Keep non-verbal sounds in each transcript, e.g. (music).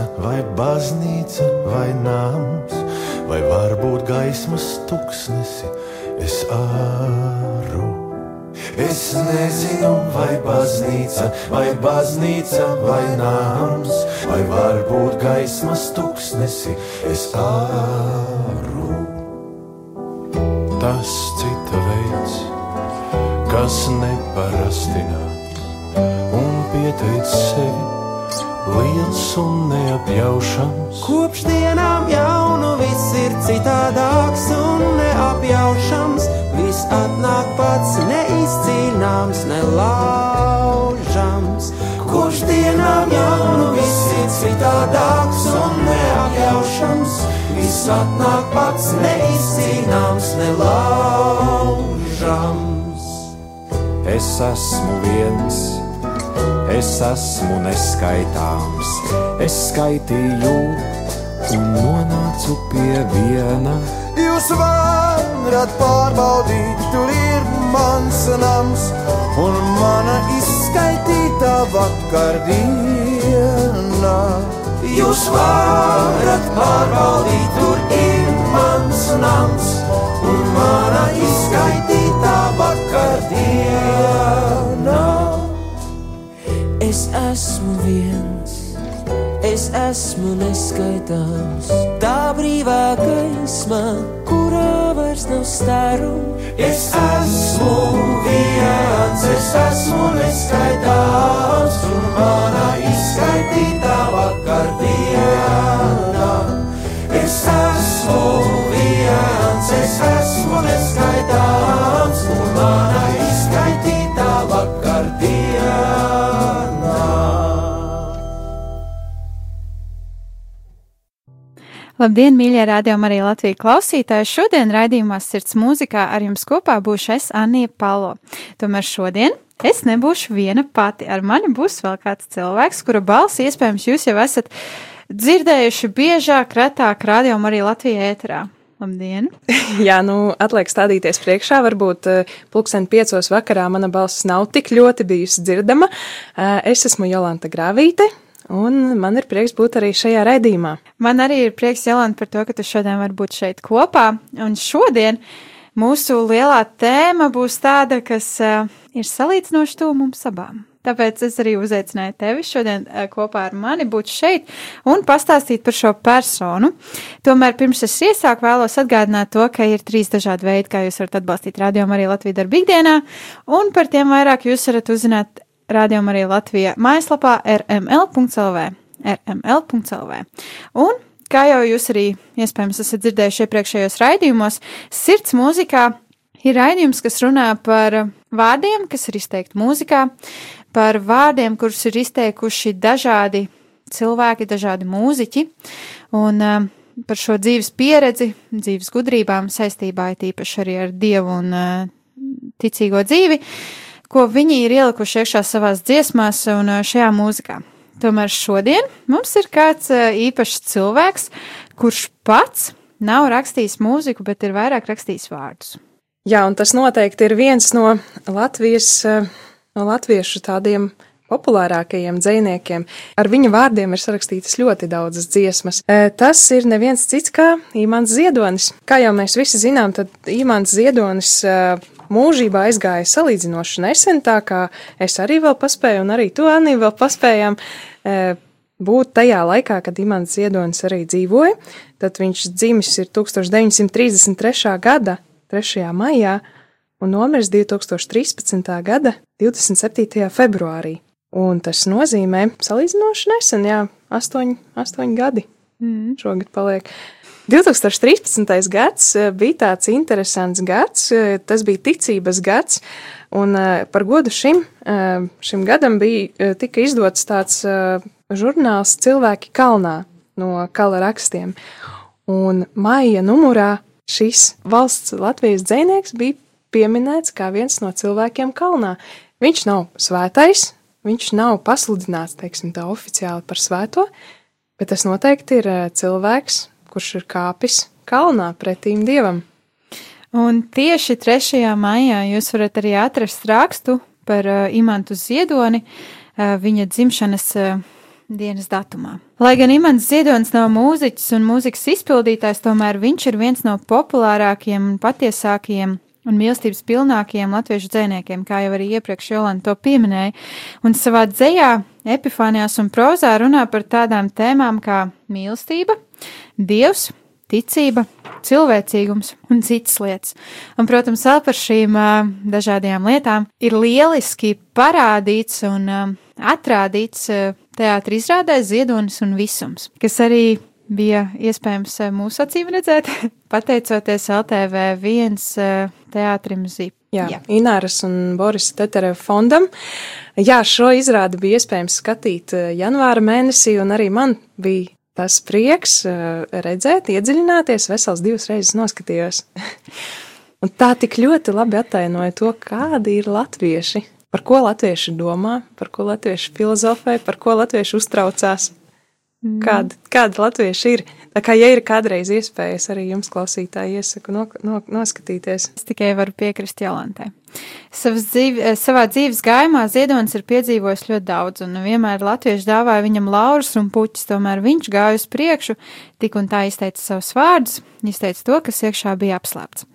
Baznīca, vai baznīca, vai nams, vai varbūt gaismas tuksnesi es āru. Es nezinu, vai baznīca, vai baznīca, vai nams, vai varbūt gaismas tuksnesi es āru. Tas cita veids, kas neparastinā un pieteic sevi liels un neapjaušams. Kopš dienām jaunu viss ir citādāks un neapjaušams. Viss atnāk pats neizcīnāms, nelaužams. Kopš dienām jaunu viss ir citādāks un neapjaušams. Viss atnāk pats neizcīnāms, nelaužams. Es esmu viens, es esmu neskaitāms. Es skaitīju un nonācu pie viena. Jūs varat pārbaudīt, tur ir mans nams un mana izskaitītā vakardiena. Jūs varat pārbaudīt, tur ir mans nams un mana izskaitītā vakardiena. Es esmu viens, es esmu neskaitāms, tā brīvā gaisma, kurā vairs nav staru. Es esmu viens, es esmu neskaitāms, un mana izskaitītā vakardiena. Es esmu viens, es esmu neskaitāms, Labdien, mīļie rādījumi, arī Latvijas klausītāji! Šodien raidījumā Sirds mūzikā ar jums kopā būšu es Anija Palo. Tomēr šodien es nebūšu viena pati. Ar mani būs vēl kāds cilvēks, kura balsi iespējams jūs jau esat dzirdējuši biežāk, retāk rādījumā arī Latvijā ēterā. Labdien! (laughs) Jā, nu, atliek stādīties priekšā. Varbūt uh, pulksten piecos vakarā mana balss nav tik ļoti bijusi dzirdama. Uh, es esmu Jolanta Grāvīte. Un man ir prieks būt arī šajā raidījumā. Man arī ir prieks, Jelena, par to, ka tu šodien vari būt šeit kopā. Un šodien mūsu lielā tēma būs tāda, kas uh, ir salīdzinoši tuvu mums abām. Tāpēc es arī uzaicināju tevi šodien uh, kopā ar mani būt šeit un pastāstīt par šo personu. Tomēr pirms es iesāku, vēlos atgādināt to, ka ir trīs dažādi veidi, kā jūs varat atbalstīt rādījumu arī Latviju darbu ikdienā, un par tiem vairāk jūs varat uzzināt rādījumu arī Latvijā mājaslapā rml.lv. rml.lv. Un, kā jau jūs arī iespējams esat dzirdējuši iepriekšējos raidījumos, sirds mūzikā ir raidījums, kas runā par vārdiem, kas ir izteikti mūzikā, par vārdiem, kurus ir izteikuši dažādi cilvēki, dažādi mūziķi, un uh, par šo dzīves pieredzi, dzīves gudrībām saistībā tīpaši arī ar Dievu un uh, ticīgo dzīvi, ko viņi ir ielikuši iekšā savās dziesmās un šajā mūzikā. Tomēr šodien mums ir kāds īpašs cilvēks, kurš pats nav rakstījis mūziku, bet ir vairāk rakstījis vārdus. Jā, un tas noteikti ir viens no Latvijas, no latviešu tādiem populārākajiem dziniekiem. Ar viņa vārdiem ir sarakstītas ļoti daudzas dziesmas. Tas ir neviens cits kā Imants Ziedonis. Kā jau mēs visi zinām, tad Imants Ziedonis mūžībā aizgāja salīdzinoši nesen, tā kā es arī vēl paspēju, un arī tu, Anī, vēl paspējām e, būt tajā laikā, kad Imants Ziedonis arī dzīvoja. Tad viņš dzimis ir 1933. gada 3. maijā un nomiris 2013. gada 27. februārī. Un tas nozīmē salīdzinoši nesen, jā, astoņi, astoņi gadi mm. šogad paliek. 2013. gads eh, bija tāds interesants gads, eh, tas bija ticības gads, un eh, par godu šim, šim gadam bija tika izdots tāds žurnāls Cilvēki kalnā no kala rakstiem. Un maija numurā šis valsts Latvijas dzēnieks bija pieminēts kā viens no cilvēkiem kalnā. Viņš nav svētais, viņš nav pasludināts, teiksim tā, oficiāli par svēto, bet tas noteikti ir cilvēks, kurš ir kāpis kalnā pretīm dievam. Un tieši 3. maijā jūs varat arī atrast rakstu par uh, Imantu Ziedoni, uh, viņa dzimšanas uh, dienas datumā. Lai gan Imants Ziedonis nav mūziķis un mūzikas izpildītājs, tomēr viņš ir viens no populārākajiem un patiesākajiem un mīlestības pilnākajiem latviešu dzēniekiem, kā jau arī iepriekš Jolanta to pieminēja, un savā dzējā, epifānijās un prozā runā par tādām tēmām kā mīlestība, dievs, ticība, cilvēcīgums un citas lietas. Un, protams, vēl par šīm uh, dažādajām lietām ir lieliski parādīts un uh, atrādīts uh, teātris izrādē Ziedonis un Visums, kas arī bija iespējams mūsu acīm redzēt, (laughs) pateicoties LTV viens teātrim ZIP. Jā, Jā. Ināras un Borisa Tetereva fondam. Jā, šo izrādi bija iespējams skatīt janvāra mēnesī, un arī man bija tas prieks redzēt, iedziļināties, vesels divas reizes noskatījos. (laughs) un tā tik ļoti labi attainoja to, kādi ir latvieši, par ko latvieši domā, par ko latvieši filozofē, par ko latvieši uztraucās. Mm. Kāda, kāda latvieši ir? Tā kā, ja ir kādreiz iespējas, arī jums, klausītāji, iesaku no, no, noskatīties. Es tikai varu piekrist Jolantai. Dzīvi, eh, savā dzīves gājumā Ziedonis ir piedzīvojis ļoti daudz, un vienmēr latvieši dāvāja viņam laurus un puķis, tomēr viņš gāja uz priekšu, tik un tā izteica savus vārdus, izteica to, kas iekšā bija apslēpts.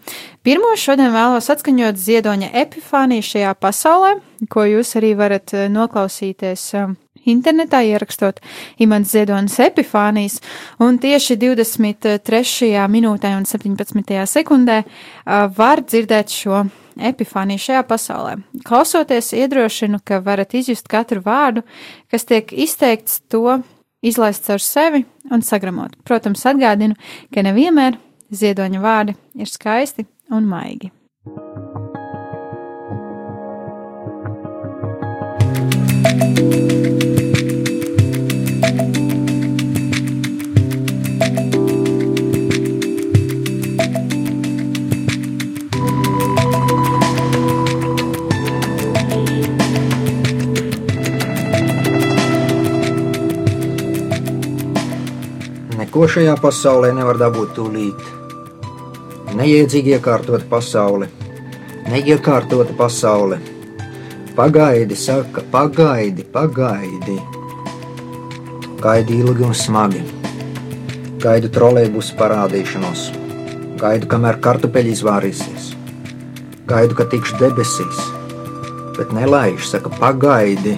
Pirmo šodien vēlos atskaņot Ziedoņa epifāniju šajā pasaulē, ko jūs arī varat eh, noklausīties um, internetā ierakstot Imants Ziedonis epifānijas, un tieši 23. minūtē un 17. sekundē var dzirdēt šo epifāniju šajā pasaulē. Klausoties, iedrošinu, ka varat izjust katru vārdu, kas tiek izteikts to izlaist caur sevi un sagramot. Protams, atgādinu, ka nevienmēr ziedoņa vārdi ir skaisti un maigi. Šajā pasaulē nevar dabūt tūlīt. Neiedzīgi iekārtot pasauli, neiekārtota pasaule. Pagaidi, saka, pagaidi, pagaidi. Gaidi ilgi un smagi. Gaidu trolēļus parādīšanos, gaidu, kamēr kartupeļi izvārīsies, gaidu, ka tikšu debesīs, bet nelaiž, saka, pagaidi,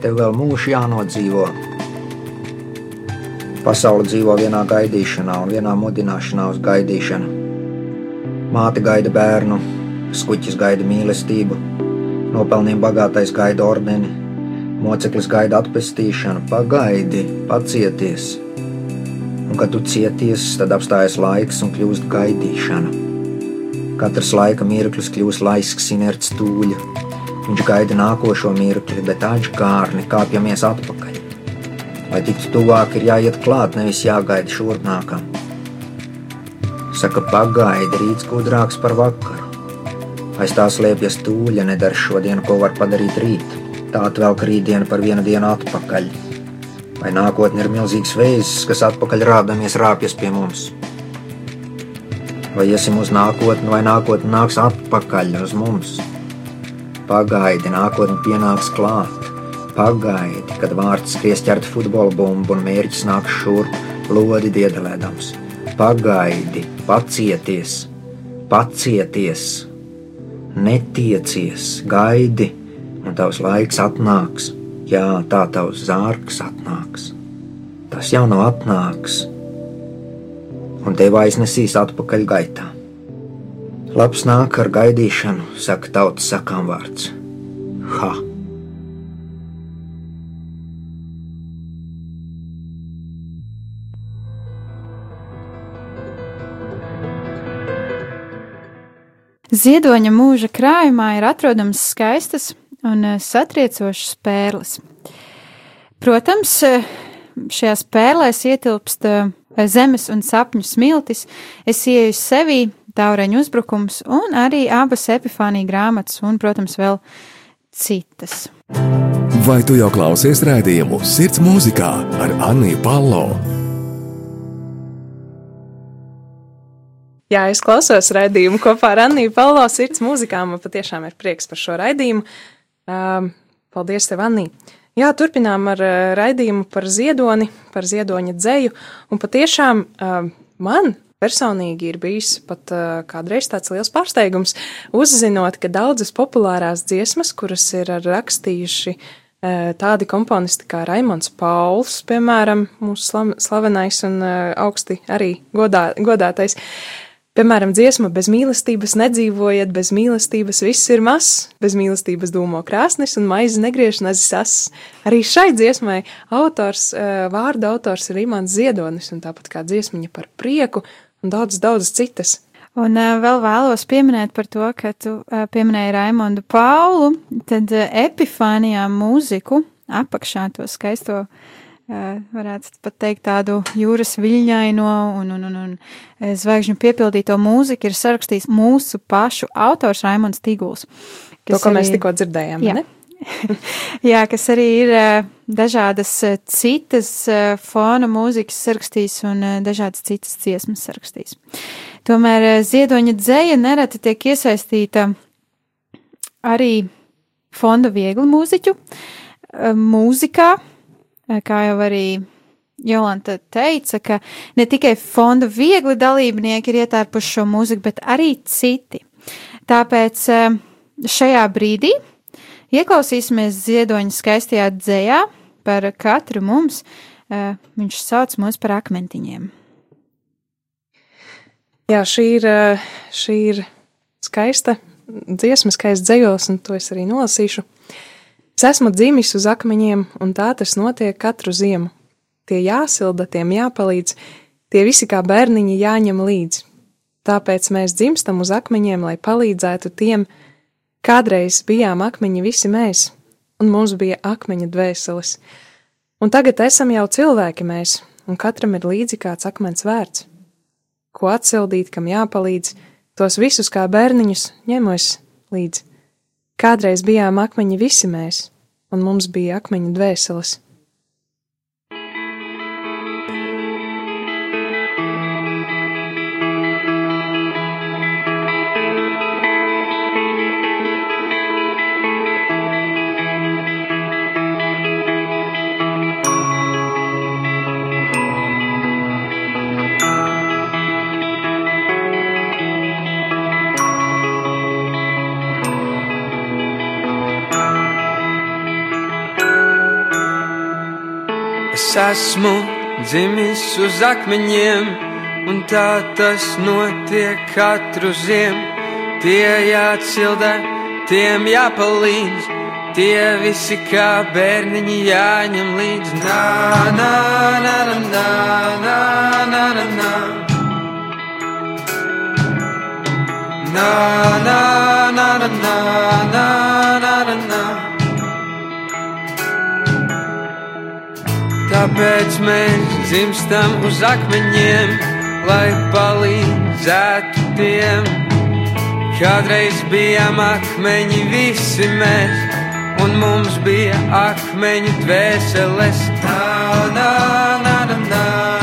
tev vēl mūžs jānodzīvo. Pasaule dzīvo vienā gaidīšanā un vienā mudināšanā uz gaidīšanu. Māte gaida bērnu, skuķis gaida mīlestību, nopelnījuma bagātais gaida ordeni, moceklis gaida atpestīšanu, pagaidi, pacieties. Un, kad tu cieties, tad apstājas laiks un kļūst gaidīšana. Katrs laika mirklis kļūst laisks, inerts tūļa. Viņš gaida nākošo mirkli, bet atžkārni kāpjamies atpakaļ. Lai tiktu tuvāk, ir jāiet klāt, nevis jāgaida šurnākam. Saka, pagaidi, rīts gudrāks par vakaru. Aiz tā slēpjas tūļa, nedara šodien, ko var padarīt rīt. Tā atvelk rītdienu par vienu dienu atpakaļ. Vai nākotne ir milzīgs vēzis, kas atpakaļ rādamies rāpjas pie mums? Vai iesim uz nākotni, vai nākotne nāks atpakaļ uz mums? Pagaidi, nākotne pienāks klāt. Pagaidi, kad vārds skries ķert futbola bumbu un mērķis nāk šurp, lodi diedelēdams. Pagaidi, pacieties, pacieties, netiecies, gaidi, un tavs laiks atnāks. Jā, tā tavs zārks atnāks. tas jau nav atnāks, un tevi aiznesīs atpakaļ gaitā. Labs nāk ar gaidīšanu, saka tautas sakām vārds. Ha! Ziedoņa mūža krājumā ir atrodams skaistas un eh, satriecošas pērles. Protams, eh, šajās pērlēs ietilpst eh, zemes un sapņu smiltis, es ieju sevī, taureņu uzbrukums un arī abas epifānija grāmatas un, protams, vēl citas. Vai tu jau klausies rādījumu Sirds mūzikā ar Anniju Palo? Jā, es klausos raidījumu kopā ar Anniju Paulo sirds mūzikā. Man patiešām ir prieks par šo raidījumu. Um, paldies tev, Annī! Jā, turpinām ar uh, raidījumu par ziedoni, par ziedoņa dzēju. Un patiešām uh, man personīgi ir bijis pat uh, kādreiz tāds liels pārsteigums, uzzinot, ka daudzas populārās dziesmas, kuras ir rakstījuši uh, tādi komponisti kā Raimons Pauls, piemēram, mūsu slavenais un uh, augsti arī godā, godātais, Piemēram, dziesma bez mīlestības nedzīvojiet, bez mīlestības viss ir mazs, bez mīlestības dūmo krāsnis un maizi negriež nezis asas. Arī šai dziesmai autors, eh, vārda autors ir Imants Ziedonis, un tāpat kā dziesmiņa par prieku un daudz, daudz citas. Un uh, vēl vēlos pieminēt par to, ka tu uh, pieminēji Raimondu Paulu, tad epifānijā mūziku apakšā to skaisto varētu pat teikt, tādu jūras viļņaino un, un, un, un zvaigžņu piepildīto mūziku ir sarakstījis mūsu pašu autors Raimons Tiguls. To, ko arī, mēs tikko dzirdējām, jā. ne? (laughs) jā, kas arī ir dažādas citas fona mūzikas sarakstījis un dažādas citas dziesmas sarakstījis. Tomēr ziedoņa dzēja nereti tiek iesaistīta arī fonda viegli mūziķu mūzikā, kā jau arī Jolanta teica, ka ne tikai fonda viegli dalībnieki ir ietērpuši šo mūziku, bet arī citi. Tāpēc šajā brīdī ieklausīsimies ziedoņa skaistajā dzējā par katru mums. Viņš sauc mūs par akmentiņiem. Jā, šī ir, šī ir skaista dziesma, skaists dzējos, un to es arī nolasīšu. Es esmu dzimis uz akmeņiem, un tā tas notiek katru ziemu. Tie jāsilda, tiem jāpalīdz, tie visi kā bērniņi jāņem līdzi. Tāpēc mēs dzimstam uz akmeņiem, lai palīdzētu tiem, kādreiz bijām akmeņi visi mēs, un mums bija akmeņa dvēseles. Un tagad esam jau cilvēki mēs, un katram ir līdzi kāds akmens vērts. Ko atsildīt, kam jāpalīdz, tos visus kā bērniņus ņemos līdzi. Kādreiz bijām akmeņi visi mēs, un mums bija akmeņu dvēseles. Esmu dzimis uz akmeņiem, un tā tas notiek katru ziemu. Tie jāatsilda, tiem jāpalīdz, tie visi kā bērniņi jāņem līdzi. Nā, nā, nā, nā, nā, nā, nā, nā. Nā, nā, nā, nā, nā, nā, Tāpēc mēs dzimstam uz akmeņiem, lai palīdzētu tiem. Kādreiz bijām akmeņi visi mēs, un mums bija akmeņu dvēseles. Nā, nā, nā, nā, nā,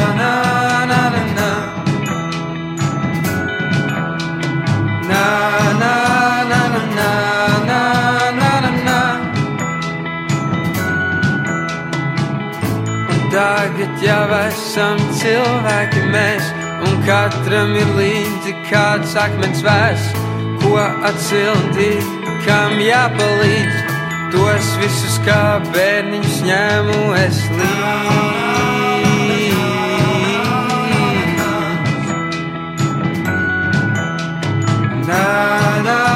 jau esam cilvēki mēs, un katram ir līdzi kāds akmens vēs, ko atsildīt, kam jāpalīdz. Tos visus kā bērniņus ņēmu es līdzi. na na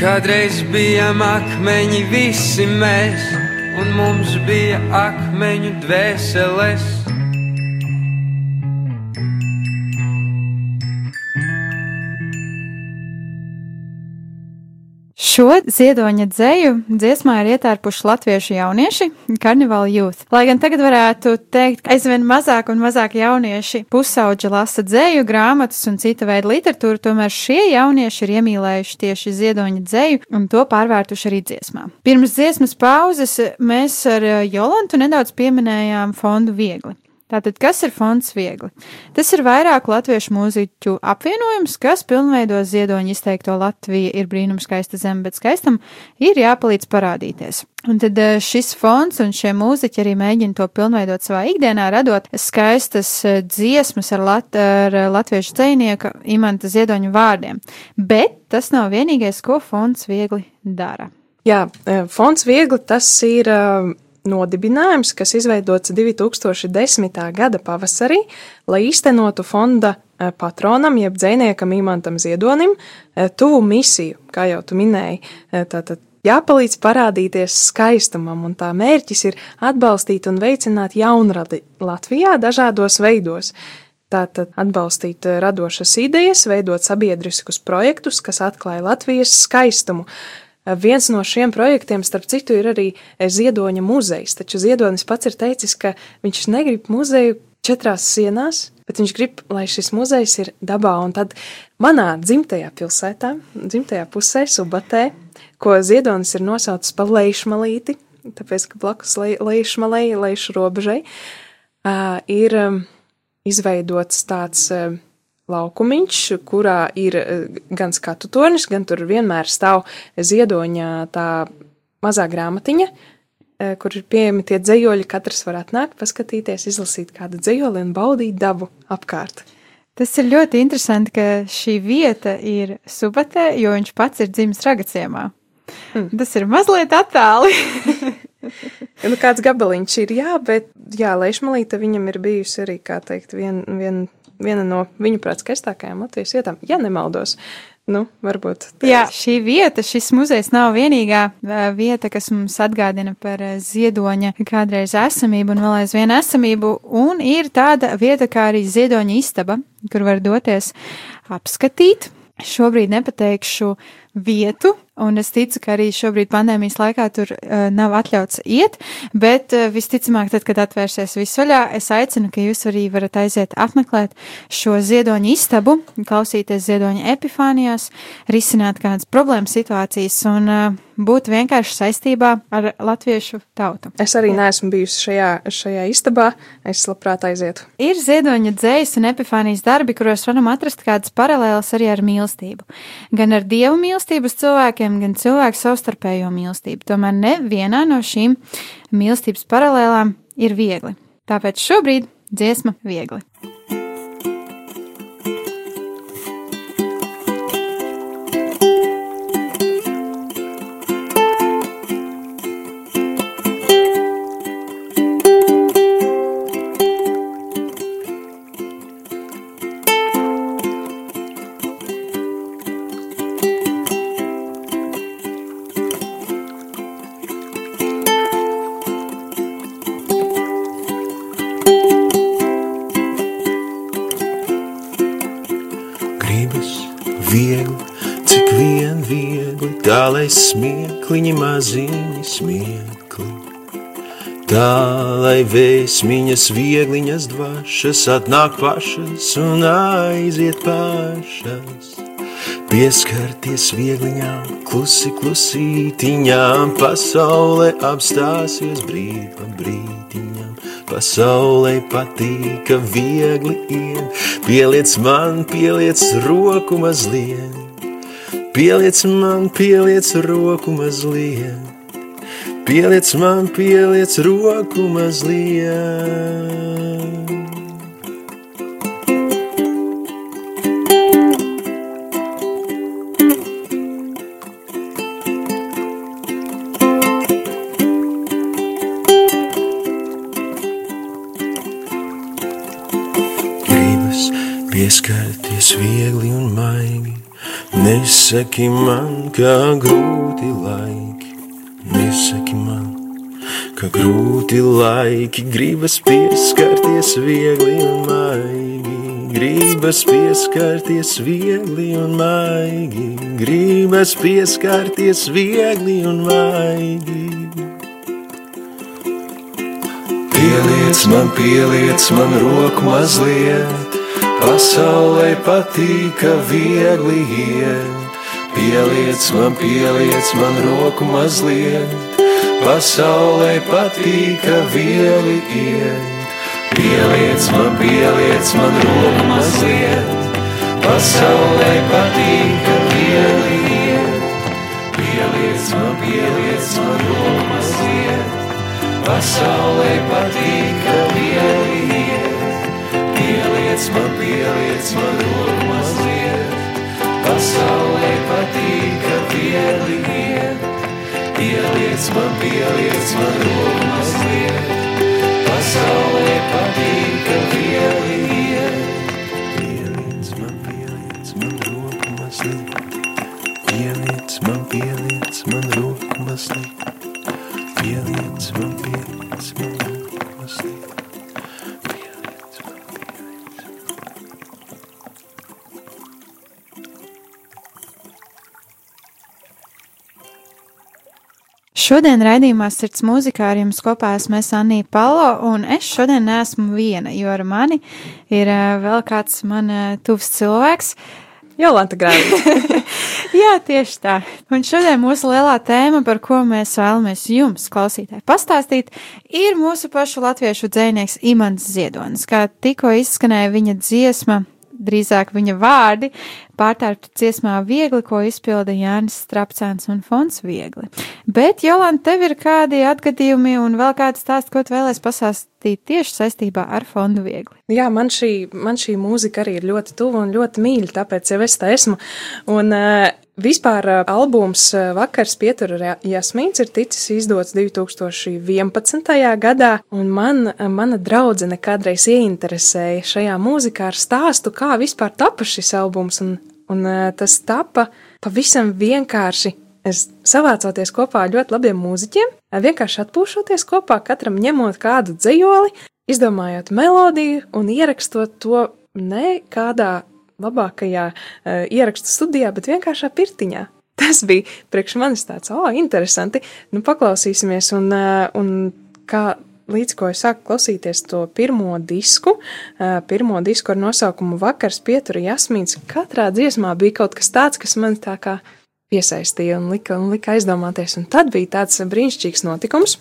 Kādreiz bijām akmeņi visi mēs, un mums bija akmeņu dvēseles. Šo ziedoņa dzēju dziesmā ir ietērpuši latviešu jaunieši, karnevāla youth. Lai gan tagad varētu teikt, ka aizvien mazāk un mazāk jaunieši pusauģi lasa dzēju, grāmatas un cita veida literatūru, tomēr šie jaunieši ir iemīlējuši tieši ziedoņa dzēju un to pārvērtuši arī dziesmā. Pirms dziesmas pauzes mēs ar Jolantu nedaudz pieminējām fondu viegli. Tātad, kas ir fonds viegli? Tas ir vairāku latviešu mūziķu apvienojums, kas pilnveido ziedoņu izteikto Latviju ir brīnums skaista zeme, bet skaistam ir jāpalīdz parādīties. Un tad eh, šis fonds un šie mūziķi arī mēģina to pilnveidot savā ikdienā, radot skaistas eh, dziesmas ar, lat, ar latviešu dzēnieka imanta ziedoņu vārdiem. Bet tas nav vienīgais, ko fonds viegli dara. Jā, eh, fonds viegli tas ir nodibinājums, kas izveidots 2010. gada pavasarī, lai īstenotu fonda e, patronam, jeb dzēniekam Imantam Ziedonim, e, tuvu misiju, kā jau tu minēji. E, tātad jāpalīdz parādīties skaistumam, un tā mērķis ir atbalstīt un veicināt jaunradi Latvijā dažādos veidos. Tātad atbalstīt radošas idejas, veidot sabiedriskus projektus, kas atklāja Latvijas skaistumu. Viens no šiem projektiem, starp citu, ir arī Ziedoņa muzejs. Taču Ziedonis pats ir teicis, ka viņš negrib muzeju četrās sienās, bet viņš grib, lai šis muzejs ir dabā. Un tad manā dzimtajā pilsētā, dzimtajā pusē, Subatē, ko Ziedonis ir nosaucis par Leišmalīti, tāpēc, ka blakus Leišmalai, Leišu robežai, ir izveidots tāds laukumiņš, kurā ir eh, gan skatu tornis, gan tur vienmēr stāv ziedoņa tā mazā grāmatiņa, eh, kur ir pieejami tie dzējoļi. Katrs var atnākt, paskatīties, izlasīt kādu dzējoli un baudīt dabu apkārt. Tas ir ļoti interesanti, ka šī vieta ir Subatē, jo viņš pats ir dzimis Ragaciemā. Hmm. Tas ir mazliet attāli. (laughs) nu, kāds gabaliņš ir, jā, bet, jā, Leišmalīte viņam ir bijusi arī, kā teikt, vien, vien viena no viņu prāt skaistākajām Latvijas vietām, ja nemaldos. Nu, varbūt. Tās. Jā, šī vieta, šis muzejs nav vienīgā vieta, kas mums atgādina par ziedoņa kādreiz esamību un vēl aizvien esamību, un ir tāda vieta kā arī ziedoņa istaba, kur var doties apskatīt. Šobrīd nepateikšu vietu, un es ticu, ka arī šobrīd pandēmijas laikā tur uh, nav atļauts iet, bet uh, visticamāk, tad, kad atvērsies visuļā, es aicinu, ka jūs arī varat aiziet apmeklēt šo ziedoņu istabu, klausīties ziedoņa epifānijās, risināt kādas problēmas situācijas un uh, būt vienkārši saistībā ar latviešu tautu. Es arī neesmu bijusi šajā, šajā istabā, es labprāt aizietu. Ir ziedoņa dzējas un epifānijas darbi, kuros varam atrast kādas paralēlas arī ar mīlestību. Gan ar dievu mīlestības cilvēkiem, mīlestībām, gan cilvēku savstarpējo mīlestību. Tomēr nevienā no šīm mīlestības paralēlām ir viegli. Tāpēc šobrīd dziesma viegli. Smiekliņi maziņi smiekli. Tā, lai vēsmiņas viegliņas dvašas atnāk pašas un aiziet pašas. Pieskarties viegliņām, klusi klusītiņām, pasaulē apstāsies brīd pa brīdiņām. Pasaulē patīk, ka viegli iet, pieliec man, pieliec roku mazliet. Pieliec man, pieliec roku mazliet, pieliec man, pieliec roku mazliet. Pieskarties viegli un maigi Nesaki man, kā grūti laiki, nesaki man, ka grūti laiki, gribas pieskarties viegli un maigi, gribas pieskarties viegli un maigi, gribas pieskarties viegli un maigi. Pieliec man, pieliec man roku mazliet, pasaulē patīk, ka viegli iet. Pieliec man, pieliec man roku mazliet, pasaulē patīk, ka viegli iet. Pieliec man, pieliec man roku mazliet, pasaulē patīk, ka viegli iet. Pieliec man, pieliec man roku mazliet. Pasaulē patīk, ka viegli iet. Pieliec man, pieliec man roku mazliet. Pasaulē patīk, ka viegli iet. Pieliec man, pieliec man roku mazliet. Šodien raidījumā Sirds mūzikā ar jums kopā esmu es Anija Palo, un es šodien neesmu viena, jo ar mani ir ā, vēl kāds man ā, tuvs cilvēks. (laughs) Jolanta Grāvita. (laughs) Jā, tieši tā. Un šodien mūsu lielā tēma, par ko mēs vēlamies jums, klausītāji, pastāstīt, ir mūsu pašu latviešu dzēnieks Imants Ziedonis. Kā tikko izskanēja viņa dziesma, drīzāk viņa vārdi, pārtērpta dziesmā viegli, ko izpilda Jānis Strapcēns un Fons viegli. Bet, Jolanta, tev ir kādi atgadījumi un vēl kāds stāsts, ko tu vēlēs pastāstīt tieši saistībā ar fondu viegli? Jā, man šī, man šī mūzika arī ir ļoti tuva un ļoti mīļa, tāpēc jau es tā esmu. Un uh, vispār uh, albums uh, Vakars pietura Ra- Jasmīns ir ticis izdots 2011. gadā, un man, uh, mana draudzene kādreiz ieinteresēja šajā mūzikā ar stāstu, kā vispār tapa šis albums, un, un tas tapa pavisam vienkārši. Es savācoties kopā ar ļoti labiem mūziķiem, vienkārši atpūšoties kopā, katram ņemot kādu dzējoli, izdomājot melodiju un ierakstot to ne kādā labākajā uh, ierakstu studijā, bet vienkāršā pirtiņā. (laughs) Tas bija priekš manis tāds, oh, interesanti. Nu, paklausīsimies, un, uh, un kā līdz ko es sāku klausīties to pirmo disku, uh, pirmo disku ar nosaukumu Vakars pietura jasmīns, katrā dziesmā bija kaut kas tāds, kas man tā kā piesaistīja un lika, un lika aizdomāties, un tad bija tāds brīnišķīgs notikums.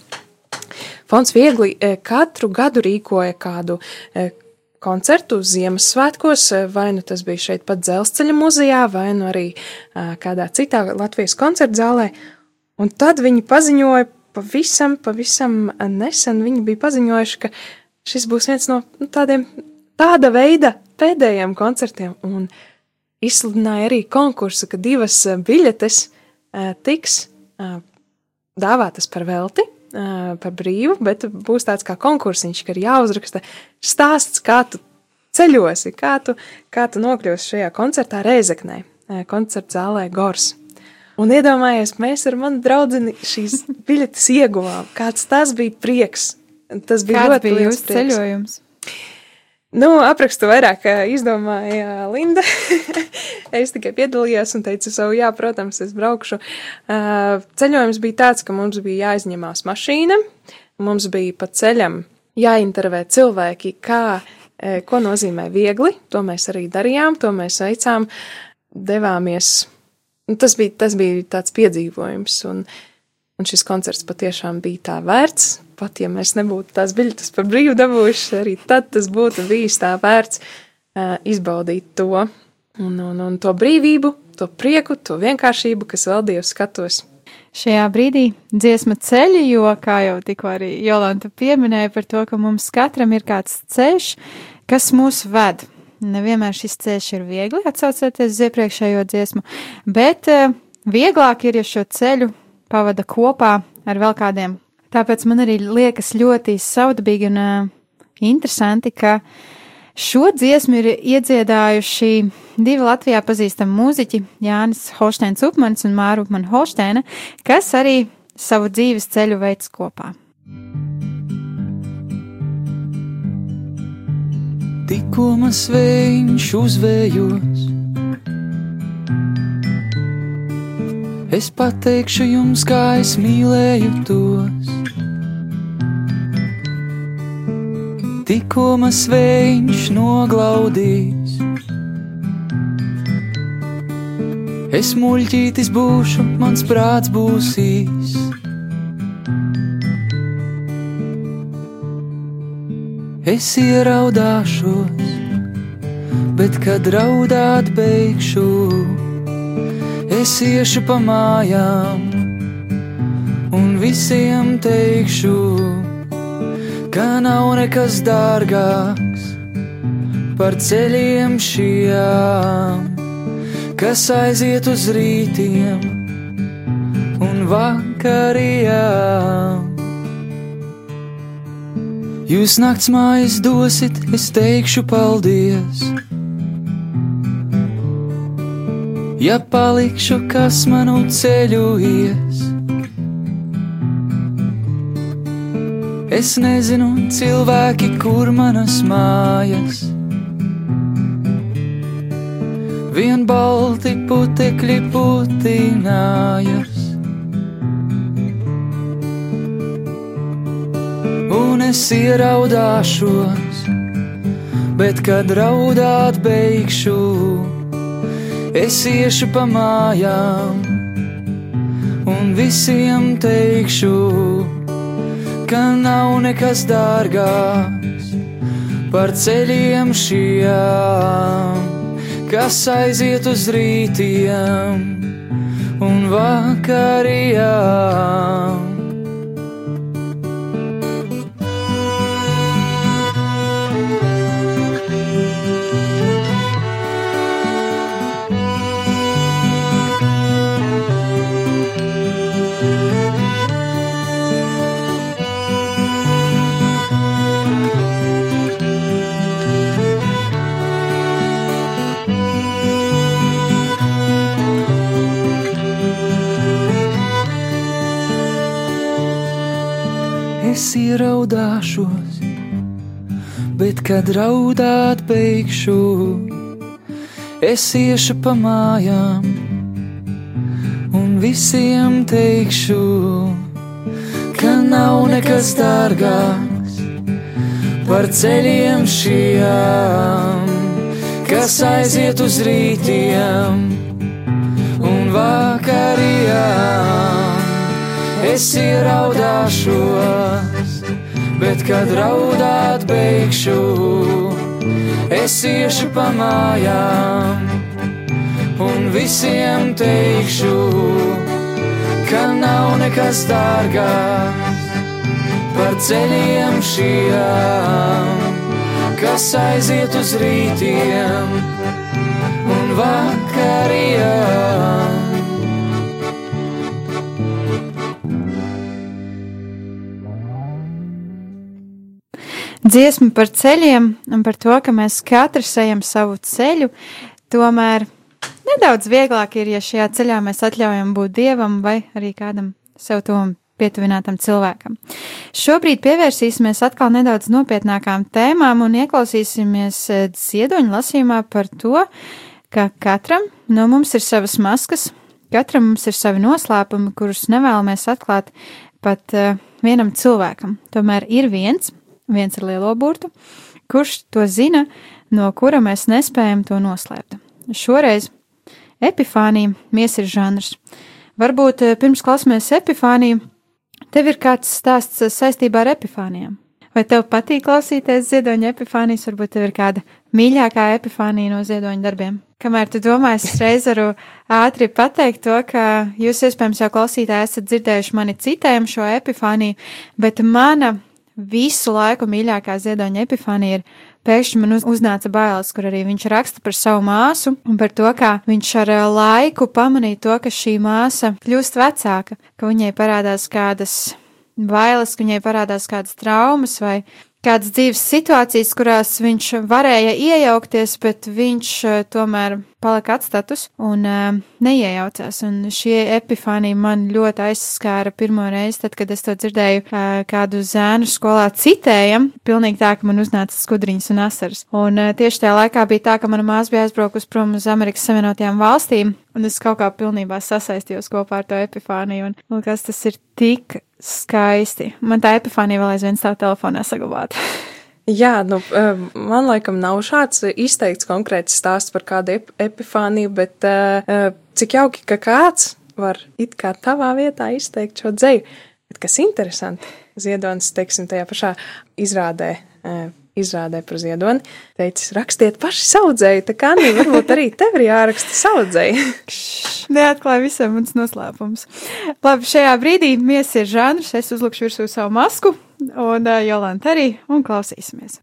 Fonds viegli katru gadu rīkoja kādu koncertu Ziemassvētkos, vai nu tas bija šeit pat dzelzceļa muzejā, vai nu arī kādā citā Latvijas koncerta zālē. Un tad viņi paziņoja pavisam, pavisam nesen, viņi bija paziņojuši, ka šis būs viens no nu, tādiem, tāda veida pēdējiem koncertiem, un izsludināja arī konkursu, ka divas biļetes tiks dāvātas par velti, ā, par brīvu, bet būs tāds kā konkursiņš, ka ir jāuzraksta stāsts, kā tu ceļosi, kā tu, kā tu nokļūsi šajā koncertā Reizeknē, koncerta zālē Gors. Un iedomājies, mēs ar manu draudzeni šīs (laughs) biļetes ieguvām. Kāds tas bija prieks. Tas bija Kāds ļoti bija jūsu prieks. ceļojums? Nu, aprakstu vairāk izdomāja Linda. (laughs) es tikai piedalījos un teicu savu, jā, protams, es braukšu. Ā, Ceļojums bija tāds, ka mums bija jāizņemās mašīna, mums bija pa ceļam jāintervē cilvēki, kā, ē, ko nozīmē viegli. To mēs arī darījām, to mēs veicām, devāmies. Nu, Tas bija, tas bija tāds piedzīvojums, un, un šis koncerts patiešām bija tā vērts. Pat ja mēs nebūtu tās biļetes par brīvu dabūjuši, arī tad tas būtu bijis tā vērts uh, izbaudīt to un, un, un to brīvību, to prieku, to vienkāršību, kas valdīja uz skatos. Šajā brīdī dziesma ceļi, jo, kā jau tikko arī Jolanta pieminēja par to, ka mums katram ir kāds ceļš, kas mūs ved. Nevienmēr šis ceļš ir viegli atsaucoties uz iepriekšējo dziesmu, bet uh, vieglāk ir, ja šo ceļu pavada kopā ar vēl kādiem. Tāpēc man arī liekas ļoti saudabīgi un uh, interesanti, ka Šo dziesmu ir iedziedājuši divi Latvijā pazīstami mūziķi - Jānis Holsteins Upmans un Māra Upmana Holsteina, kas arī savu dzīves ceļu veids kopā. Tikko maz viņš uzvējos, es pateikšu jums, kā es mīlēju tos. Tikko maz viņš noglaudīs, es muļķītis būšu, mans prāts būs īs. Es ieraudāšos, bet kad raudāt beigšu, es iešu pa mājām un visiem teikšu, ka nav nekas dārgāks par ceļiem šiem, kas aiziet uz rītiem un vakariem. Jūs nakts mājas dosit, es teikšu paldies. Ja palikšu, kas manu ceļu ies, es nezinu, cilvēki, kur manas mājas. Vien balti putekļi putinājās. un es ieraudāšos, bet kad raudāt beigšu, es iešu pa mājām un visiem teikšu, ka nav nekas dārgāks par ceļiem šiem, kas aiziet uz rītiem un vakarījām. Ieraudāšos, bet kad raudāt beigšu, es iešu pa mājām un visiem teikšu, ka nav nekas dārgāks par ceļiem šiem, kas aiziet uz rītiem un vakarījām es ieraudāšos, bet kad raudāt beigšu, es iešu pa mājām un visiem teikšu, ka nav nekas dārgāks par ceļiem šiem, kas aiziet uz rītiem un vakariem. Dziesma par ceļiem un par to, ka mēs katrs ejam savu ceļu, tomēr nedaudz vieglāk ir, ja šajā ceļā mēs atļaujam būt dievam vai arī kādam sev tuvam pietuvinātam cilvēkam. Šobrīd pievērsīsimies atkal nedaudz nopietnākām tēmām un ieklausīsimies eh, ziedoņa lasījumā par to, ka katram no mums ir savas maskas, katram mums ir savi noslēpumi, kurus nevēlamies atklāt pat uh, vienam cilvēkam. Tomēr ir viens, viens ar lielo burtu, kurš to zina, no kura mēs nespējam to noslēpt. Šoreiz epifānija, miesa ir žanrs. Varbūt eh, pirms klausāmies epifāniju, tev ir kāds stāsts saistībā ar epifānijām. Vai tev patīk klausīties ziedoņa epifānijas, varbūt tev ir kāda mīļākā epifānija no ziedoņa darbiem? Kamēr tu domā, es reiz varu ātri pateikt to, ka jūs iespējams jau klausītāji esat dzirdējuši mani citējumu šo epifāniju, bet mana visu laiku mīļākā ziedoņa epifānija ir pēkšņi man uz, uznāca bailes, kur arī viņš raksta par savu māsu un par to, kā viņš ar eh, laiku pamanīja to, ka šī māsa kļūst vecāka, ka viņai parādās kādas bailes, ka viņai parādās kādas traumas vai kādas dzīves situācijas, kurās viņš varēja iejaukties, bet viņš uh, tomēr palika atstatus un uh, neiejaucās. Un šie epifānija man ļoti aizskāra pirmo reizi, tad, kad es to dzirdēju uh, kādu zēnu skolā citējam, pilnīgi tā, ka man uznāca skudriņas un asaras. Un uh, tieši tajā laikā bija tā, ka mana māsa bija aizbraukusi prom uz Amerikas Savienotajām valstīm, un es kaut kā pilnībā sasaistījos kopā ar to epifāniju, un, un kas tas ir tik skaisti. Man tā epifānija vēl aizvien stāv telefonā saglabāta. Jā, nu, man laikam nav šāds izteikts konkrēts stāsts par kādu ep epifāniju, bet uh, cik jauki, ka kāds var it kā tavā vietā izteikt šo dzēju. Bet kas interesanti, Ziedonis, teiksim, tajā pašā izrādē izrādē par ziedoni, teicis, rakstiet paši saudzēju, tā kā nu, varbūt arī tev ir jāraksta saudzēju. Neatklāja visam mans noslēpums. Labi, šajā brīdī mies ir žanrs, es uzlikšu virsū savu masku, un uh, Jolanta arī, un klausīsimies.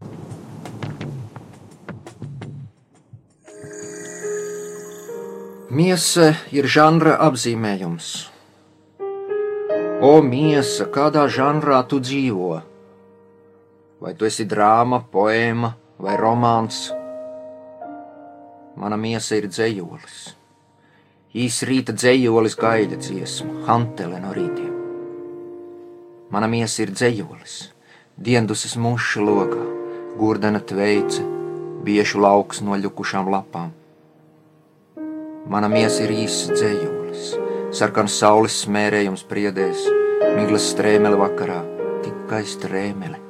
Miesa ir žanra apzīmējums. O, miesa, kādā žanrā tu dzīvo? Vai tu esi drāma, poēma vai romāns? Mana miesa ir dzējolis. Īs rīta dzējolis gaida dziesmu, hantele no rītiem. Mana miesa ir dzējolis, diendusis muša logā, gurdena tveice, biešu lauks no ļukušām lapām. Mana miesa ir īsts dzējolis, sarkans saules smērējums priedēs, miglas strēmele vakarā, tikai strēmele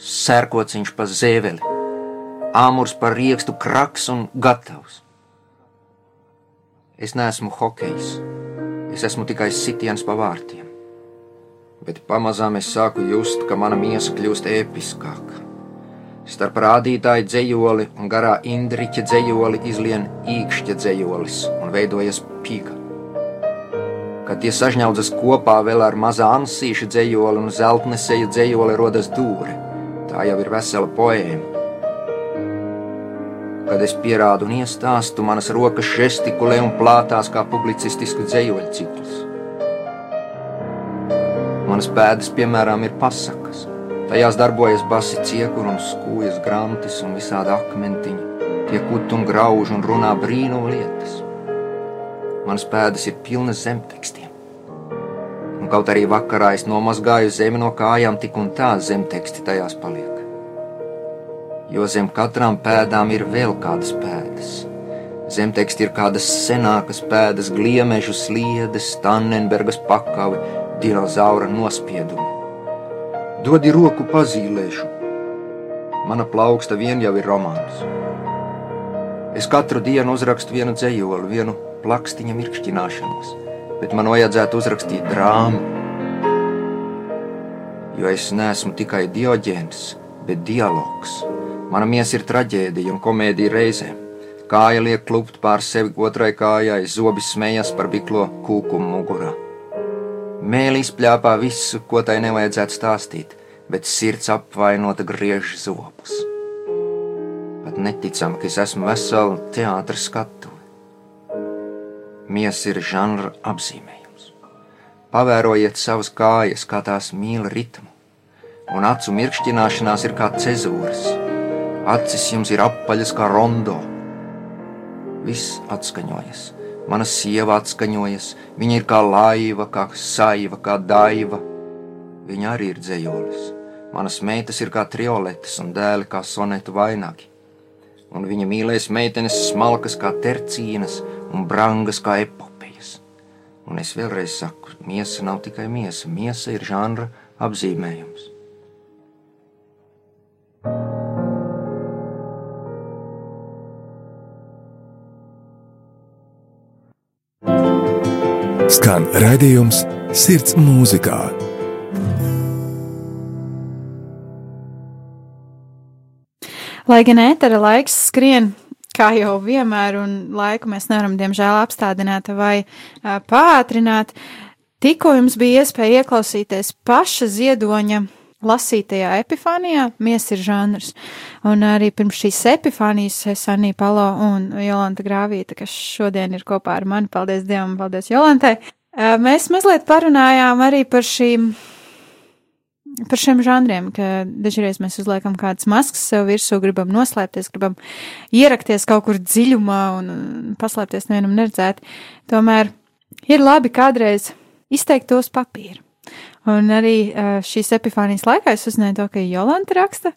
sērkociņš pa zēveli, āmurs par riekstu kraks un gatavs. Es neesmu hokejs, es esmu tikai sitiens pa vārtiem. Bet pamazām es sāku just, ka mana miesa kļūst episkāka. Starp rādītāju dzējoli un garā indriķa dzējoli izlien īkšķa dzējolis un veidojas pīka. Kad tie sažņaudzas kopā vēl ar mazā ansīša dzējoli un zeltneseja dzējoli rodas dūre Tā jau ir vesela poēma. Kad es pierādu un iestāstu, manas rokas žestikulē un plātās kā publicistisku dzējoļu cikls. Manas pēdas, piemēram, ir pasakas. Tajās darbojas basi ciekuri un skūjas grantis un visādi akmentiņi. Tie kut un grauž un runā brīnumu lietas. Manas pēdas ir pilnas zemtekstiem. Kaut arī vakarā es nomazgāju zemi no kājām, tik un tā zemteksti tajās paliek. Jo zem katrām pēdām ir vēl kādas pēdas. Zemteksti ir kādas senākas pēdas, gliemežu sliedes, Tannenbergas pakavi, dinozaura nospiedumi. Dodi roku pazīlēšu. Mana plauksta vien jau ir romāns. Es katru dienu uzrakstu vienu dzējoli, vienu plakstiņa mirkšķināšanos bet man vajadzētu uzrakstīt drāmu. Jo es neesmu tikai dioģēns, bet dialogs. Mana miesa ir traģēdija un komēdija reizē. Kāja liek klupt pār sevi otrai kājai, zobi smējas par biklo kūkumu mugurā. Mēlī spļāpā visu, ko tai nevajadzētu stāstīt, bet sirds apvainota griež zobus. Pat neticam, ka es esmu vesela teātris skatu. Miesa ir žanra apzīmējums. Pavērojiet savas kājas, kā tās mīl ritmu, un acu mirkšķināšanās ir kā cezūras. Acis jums ir apaļas kā rondo. Viss atskaņojas, mana sieva atskaņojas, viņa ir kā laiva, kā saiva, kā daiva. Viņa arī ir dzējolis. Manas meitas ir kā trioletes un dēli kā sonetu vainagi. Un viņa mīlēs meitenes smalkas kā tercīnas un brangas kā epopejas. Un es vēlreiz saku, miesa nav tikai miesa, miesa ir žanra apzīmējums. Skan raidījums Sirds mūzikā. Lai gan ētera laiks skrien kā jau vienmēr, un laiku mēs nevaram, diemžēl, apstādināt vai pātrināt. Tikko jums bija iespēja ieklausīties paša ziedoņa lasītajā epifānijā, mies ir žanrs. Un arī pirms šīs epifānijas es Anī Palo un Jolanta Grāvīta, kas šodien ir kopā ar mani, paldies Dievam, paldies Jolantai. Mēs mazliet parunājām arī par šīm par šiem žanriem, ka dažreiz mēs uzliekam kādas maskas sev virsū, gribam noslēpties, gribam ierakties kaut kur dziļumā un paslēpties nevienam neredzēt. Tomēr ir labi kādreiz izteikt tos papīru. Un arī šīs epifānijas laikā es uzzināju to, ka Jolanta raksta,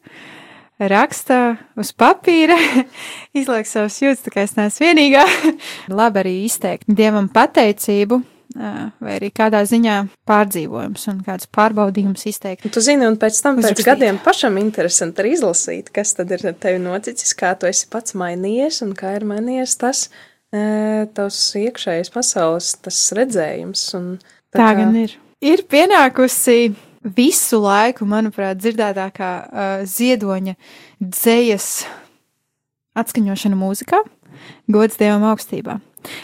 raksta uz papīra, (laughs) izliek savus jūtas, tā kā es neesmu vienīgā. (laughs) labi arī izteikt Dievam pateicību vai arī kādā ziņā pārdzīvojums un kāds pārbaudījums izteikt. Tu zini, un pēc tam, pēc Uzrakstīt. gadiem pašam interesanti arī izlasīt, kas tad ir ar tevi noticis, kā tu esi pats mainījies un kā ir mainījies tas tavs iekšējais pasaules, tas redzējums. Un, Tā gan ir. Ir pienākusi visu laiku, manuprāt, dzirdētākā uh, ziedoņa dzējas atskaņošana mūzikā, gods Dievam augstībā.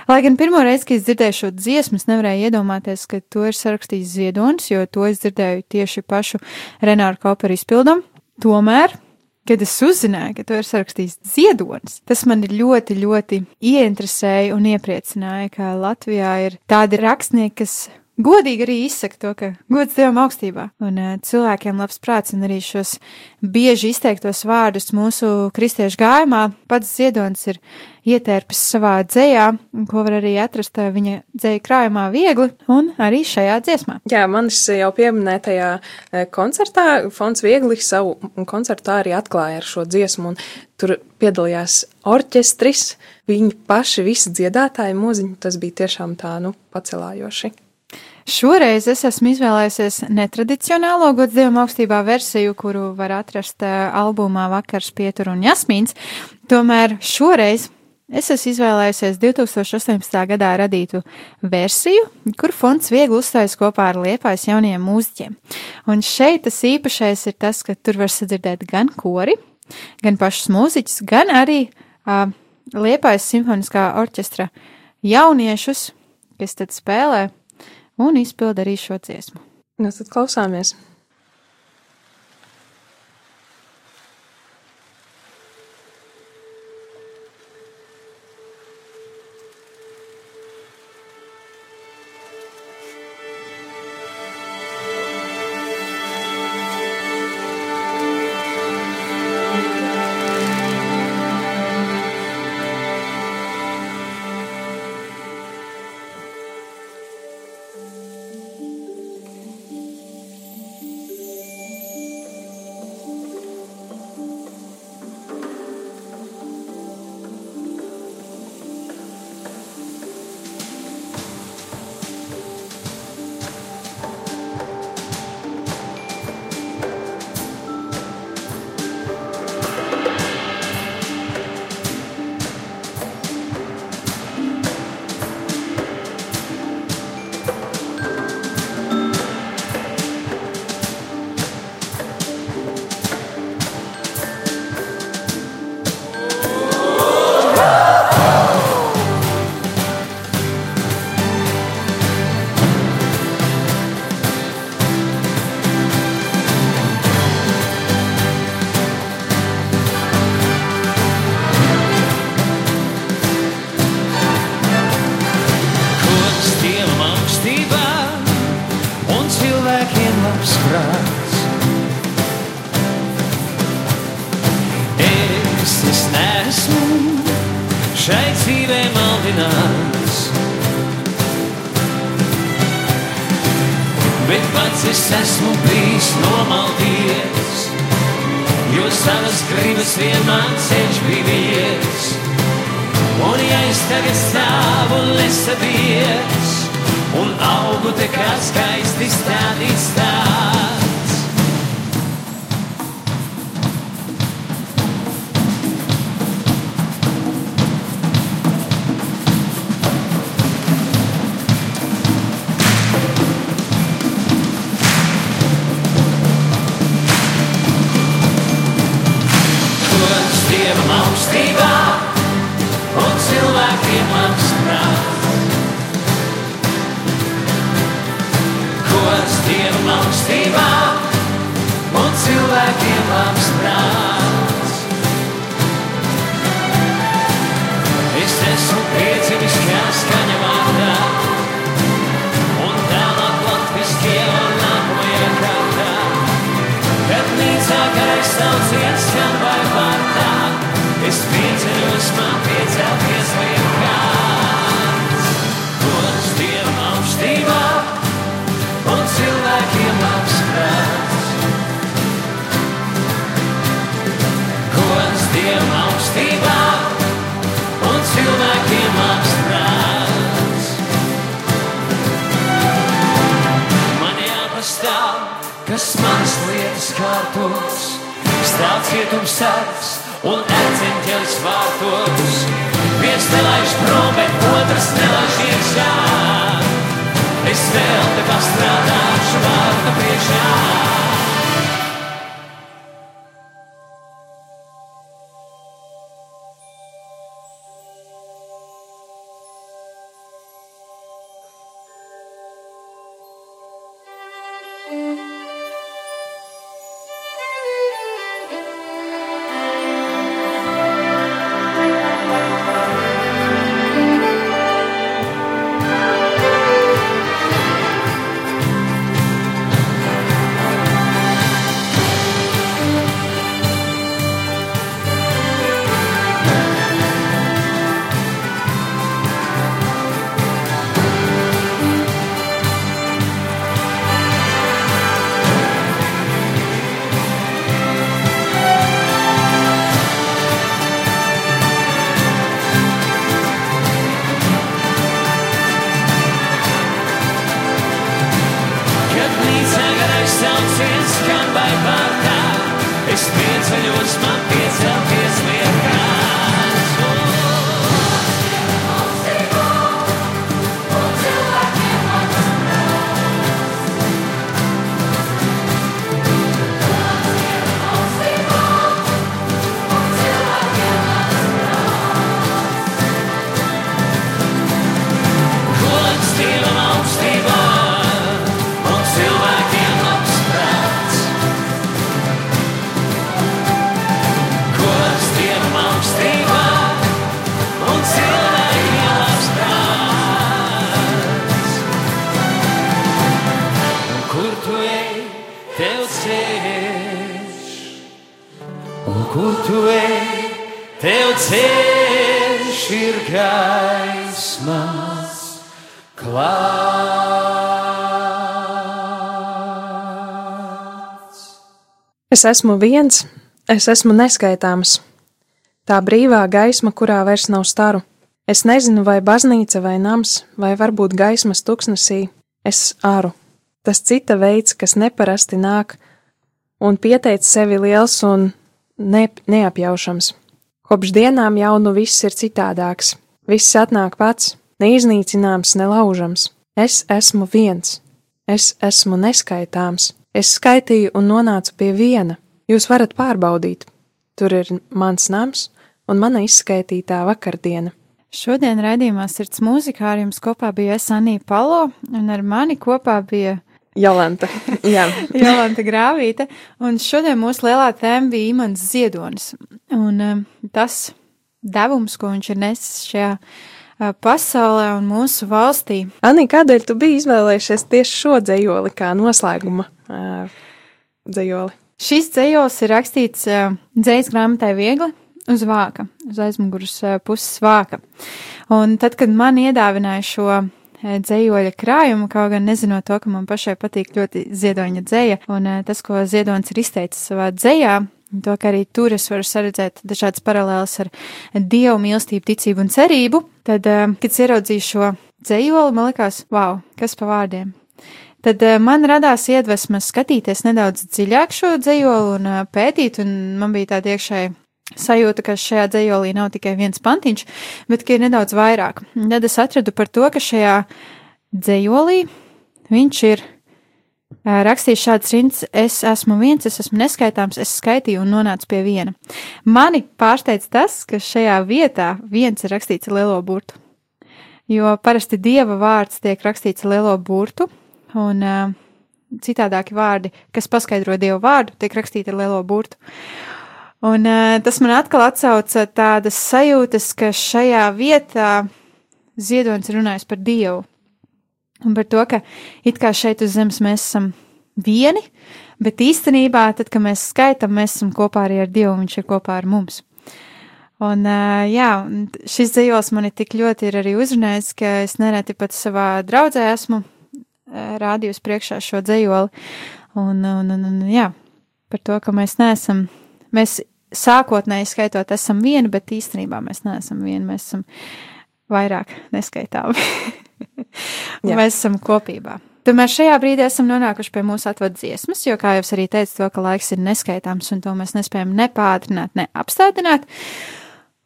Lai gan pirmo reizi, kad es dzirdēju šo dziesmu, es nevarēju iedomāties, ka to ir sarakstījis ziedonis, jo to es dzirdēju tieši pašu Renāru Koperu izpildam. Tomēr, kad es uzzināju, ka to ir sarakstījis ziedonis, tas man ļoti, ļoti ieinteresēja un iepriecināja, ka Latvijā ir tādi rakstnieki, kas godīgi arī izsaka to, ka gods Dievam augstībā. Un uh, cilvēkiem labs prāts un arī šos bieži izteiktos vārdus mūsu kristiešu gājumā pats ziedonis ir ietērpis savā dzējā, ko var arī atrast uh, viņa dzēja krājumā viegli un arī šajā dziesmā. Jā, manis jau pieminētajā e, koncertā Fons Viegli savu koncertu arī atklāja ar šo dziesmu, un tur piedalījās orķestris, viņi paši visi dziedātāji mūziņi, tas bija tiešām tā, nu, pacelājoši. Šoreiz es esmu izvēlējusies netradicionālo gods Dievam augstībā versiju, kuru var atrast eh, albumā Vakars, Pietur un Jasmīns. Tomēr šoreiz es esmu izvēlējusies 2018. gadā radītu versiju, kur fonds viegli uzstājas kopā ar liepais jauniem mūziķiem. Un šeit tas īpašais ir tas, ka tur var sadzirdēt gan kori, gan pašus mūziķus, gan arī uh, liepais simfoniskā orķestra jauniešus, kas tad spēlē un izpilda arī šo dziesmu. Nu, tad klausāmies. Gribas vienmēr ceļš brīvies. Un ja es tagad stāvu nesabies un augu te kā skaisti stādīts tāds. Skan vai vārtā, es pieceļos man piecelties liekāns. Gods Dievam augstībā un cilvēkiem labs prāts. Gods Dievam augstībā un cilvēkiem labs prāts. Man jāpastāv, kas manas lietas kārtos, stāv cietums sargs un erceņķelis vārtos. Viens nelaiž prom, bet otrs nelaiž iekšā. Es vēl tā kā strādāšu vārta priekšā. Es esmu viens, es esmu neskaitāms. Tā brīvā gaisma, kurā vairs nav staru. Es nezinu, vai baznīca vai nams, vai varbūt gaismas tuksnesī, es aru. Tas cita veids, kas neparasti nāk, un pieteic sevi liels un ne, neapjaušams. Kopš dienām jau nu viss ir citādāks. Viss atnāk pats, neiznīcināms, nelaužams. Es esmu viens, es esmu neskaitāms. Es skaitīju un nonācu pie viena. Jūs varat pārbaudīt. Tur ir mans nams un mana izskaitītā vakardiena. Šodien raidījumā sirds mūzikā ar jums kopā bija es Anija Palo, un ar mani kopā bija Jolanta. (laughs) Jā, Jolanta Grāvīte, un šodien mūsu lielā tēma bija Imants Ziedonis, un um, tas devums, ko viņš ir nesis šajā uh, pasaulē un mūsu valstī. Anī, kādēļ tu biji izvēlējušies tieši šo dzējoli kā noslēguma uh, dzējoli? Šis dzējos ir rakstīts uh, dzējas grāmatai viegli uz vāka, uz aizmuguras uh, puses vāka. Un tad, kad man iedāvināja šo dzējoļa krājumu, kaut gan nezinot to, ka man pašai patīk ļoti ziedoņa dzēja, un tas, ko ziedonis ir izteicis savā dzējā, to, ka arī tur es varu saredzēt dažādas paralēlas ar dievu mīlestību, ticību un cerību, tad, kad ieraudzīju šo dzējoli, man likās, wow, kas pa vārdiem. Tad uh, man radās iedvesma skatīties nedaudz dziļāk šo dzējoli un uh, pētīt, un man bija tāda iekšēja sajūta, ka šajā dzējolī nav tikai viens pantiņš, bet ka ir nedaudz vairāk. Un Tad es atradu par to, ka šajā dzējolī viņš ir ā, rakstījis šāds rinds: Es esmu viens, es esmu neskaitāms, es skaitīju un nonācu pie viena. Mani pārsteidz tas, ka šajā vietā viens ir rakstīts lielo burtu. Jo parasti dieva vārds tiek rakstīts lielo burtu, un uh, citādāki vārdi, kas paskaidro dievu vārdu, tiek rakstīti ar lielo burtu. Un uh, tas man atkal atsauca tādas sajūtas, ka šajā vietā Ziedonis runājas par Dievu. Un par to, ka it kā šeit uz zemes mēs esam vieni, bet īstenībā, tad, kad mēs skaitām, mēs esam kopā arī ar Dievu, un Viņš ir kopā ar mums. Un, jā, šis dzīvos mani tik ļoti ir arī uzrunājis, ka es nereti pat savā draudzē esmu uh, rādījusi priekšā šo dzīvoli. Un, un, un, un, jā, par to, ka mēs neesam, mēs sākotnēji skaitot, esam vieni, bet īstenībā mēs neesam vieni, mēs esam vairāk neskaitāmi. (laughs) mēs esam kopībā. Tomēr šajā brīdī esam nonākuši pie mūsu atvadas dziesmas, jo, kā jau es arī teicu, to, ka laiks ir neskaitāms un to mēs nespējam ne pātrināt, ne apstādināt.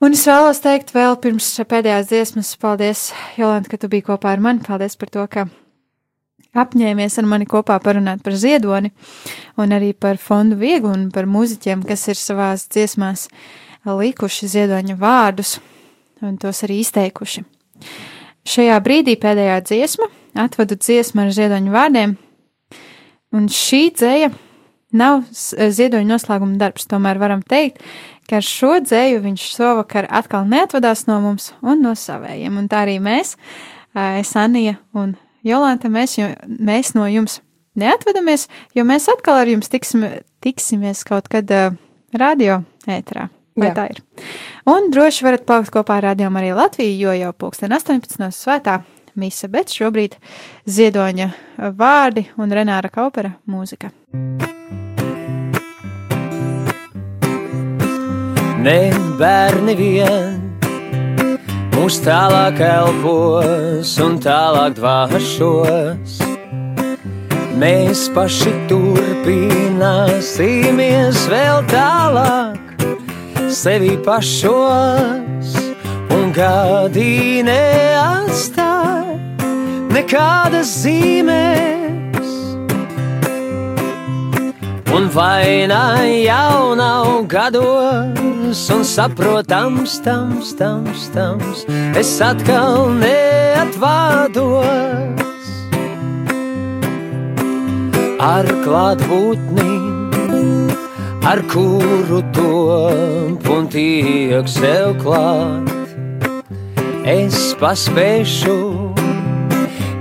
Un es vēlos teikt vēl pirms pēdējās dziesmas, paldies, Jolanta, ka tu biji kopā ar mani. Paldies par to, ka apņēmies ar mani kopā parunāt par ziedoni un arī par fondu vieglu un par muziķiem, kas ir savās dziesmās likuši ziedoņa vārdus un tos arī izteikuši. Šajā brīdī pēdējā dziesma atvadu dziesmu ar ziedoņu vārdiem, un šī dzēja nav ziedoņa noslēguma darbs, tomēr varam teikt, ka ar šo dzēju viņš šovakar atkal neatvadās no mums un no savējiem, un tā arī mēs, es Anija un Jolanta, mēs, mēs no jums neatvadamies, jo mēs atkal ar jums tiksim, tiksimies kaut kad uh, radio ēterā. Vai Jā. tā ir? Un droši varat palikt kopā ar Radio Mariju Latviju, jo jau pulksten 18. svētā mise, bet šobrīd ziedoņa vārdi un Renāra Kaupera mūzika. Ne bērni vien mūs tālāk elpos un tālāk dvāšos. Mēs paši turpināsimies vēl tālāk sevi pašos un gadi neatstāj nekādas zīmēs. Un vaina jau nav gados, un saprotams, tams, tams, tams, es atkal neatvādos ar klātbūtni ar kuru top un tiek sev klāt. Es paspēšu,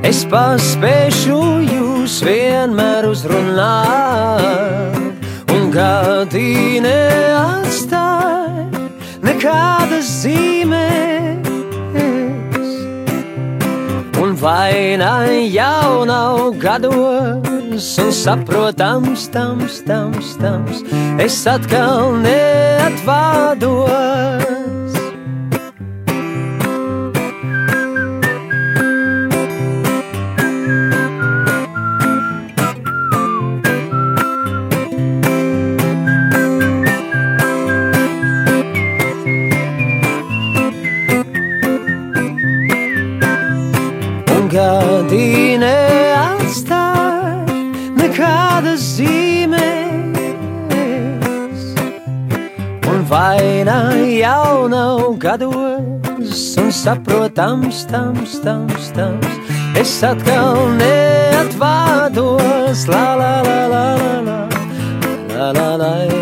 es paspēšu jūs vienmēr uzrunāt, un gadi neatstāj nekādas zīmēs. Un vaina jau nav gados un saprotams, tams, tams, tams, es atkal neatvādos. Gados, un saprotams, tams, tams, tams. Es atkal neatvādos, la la la la la la. La la la la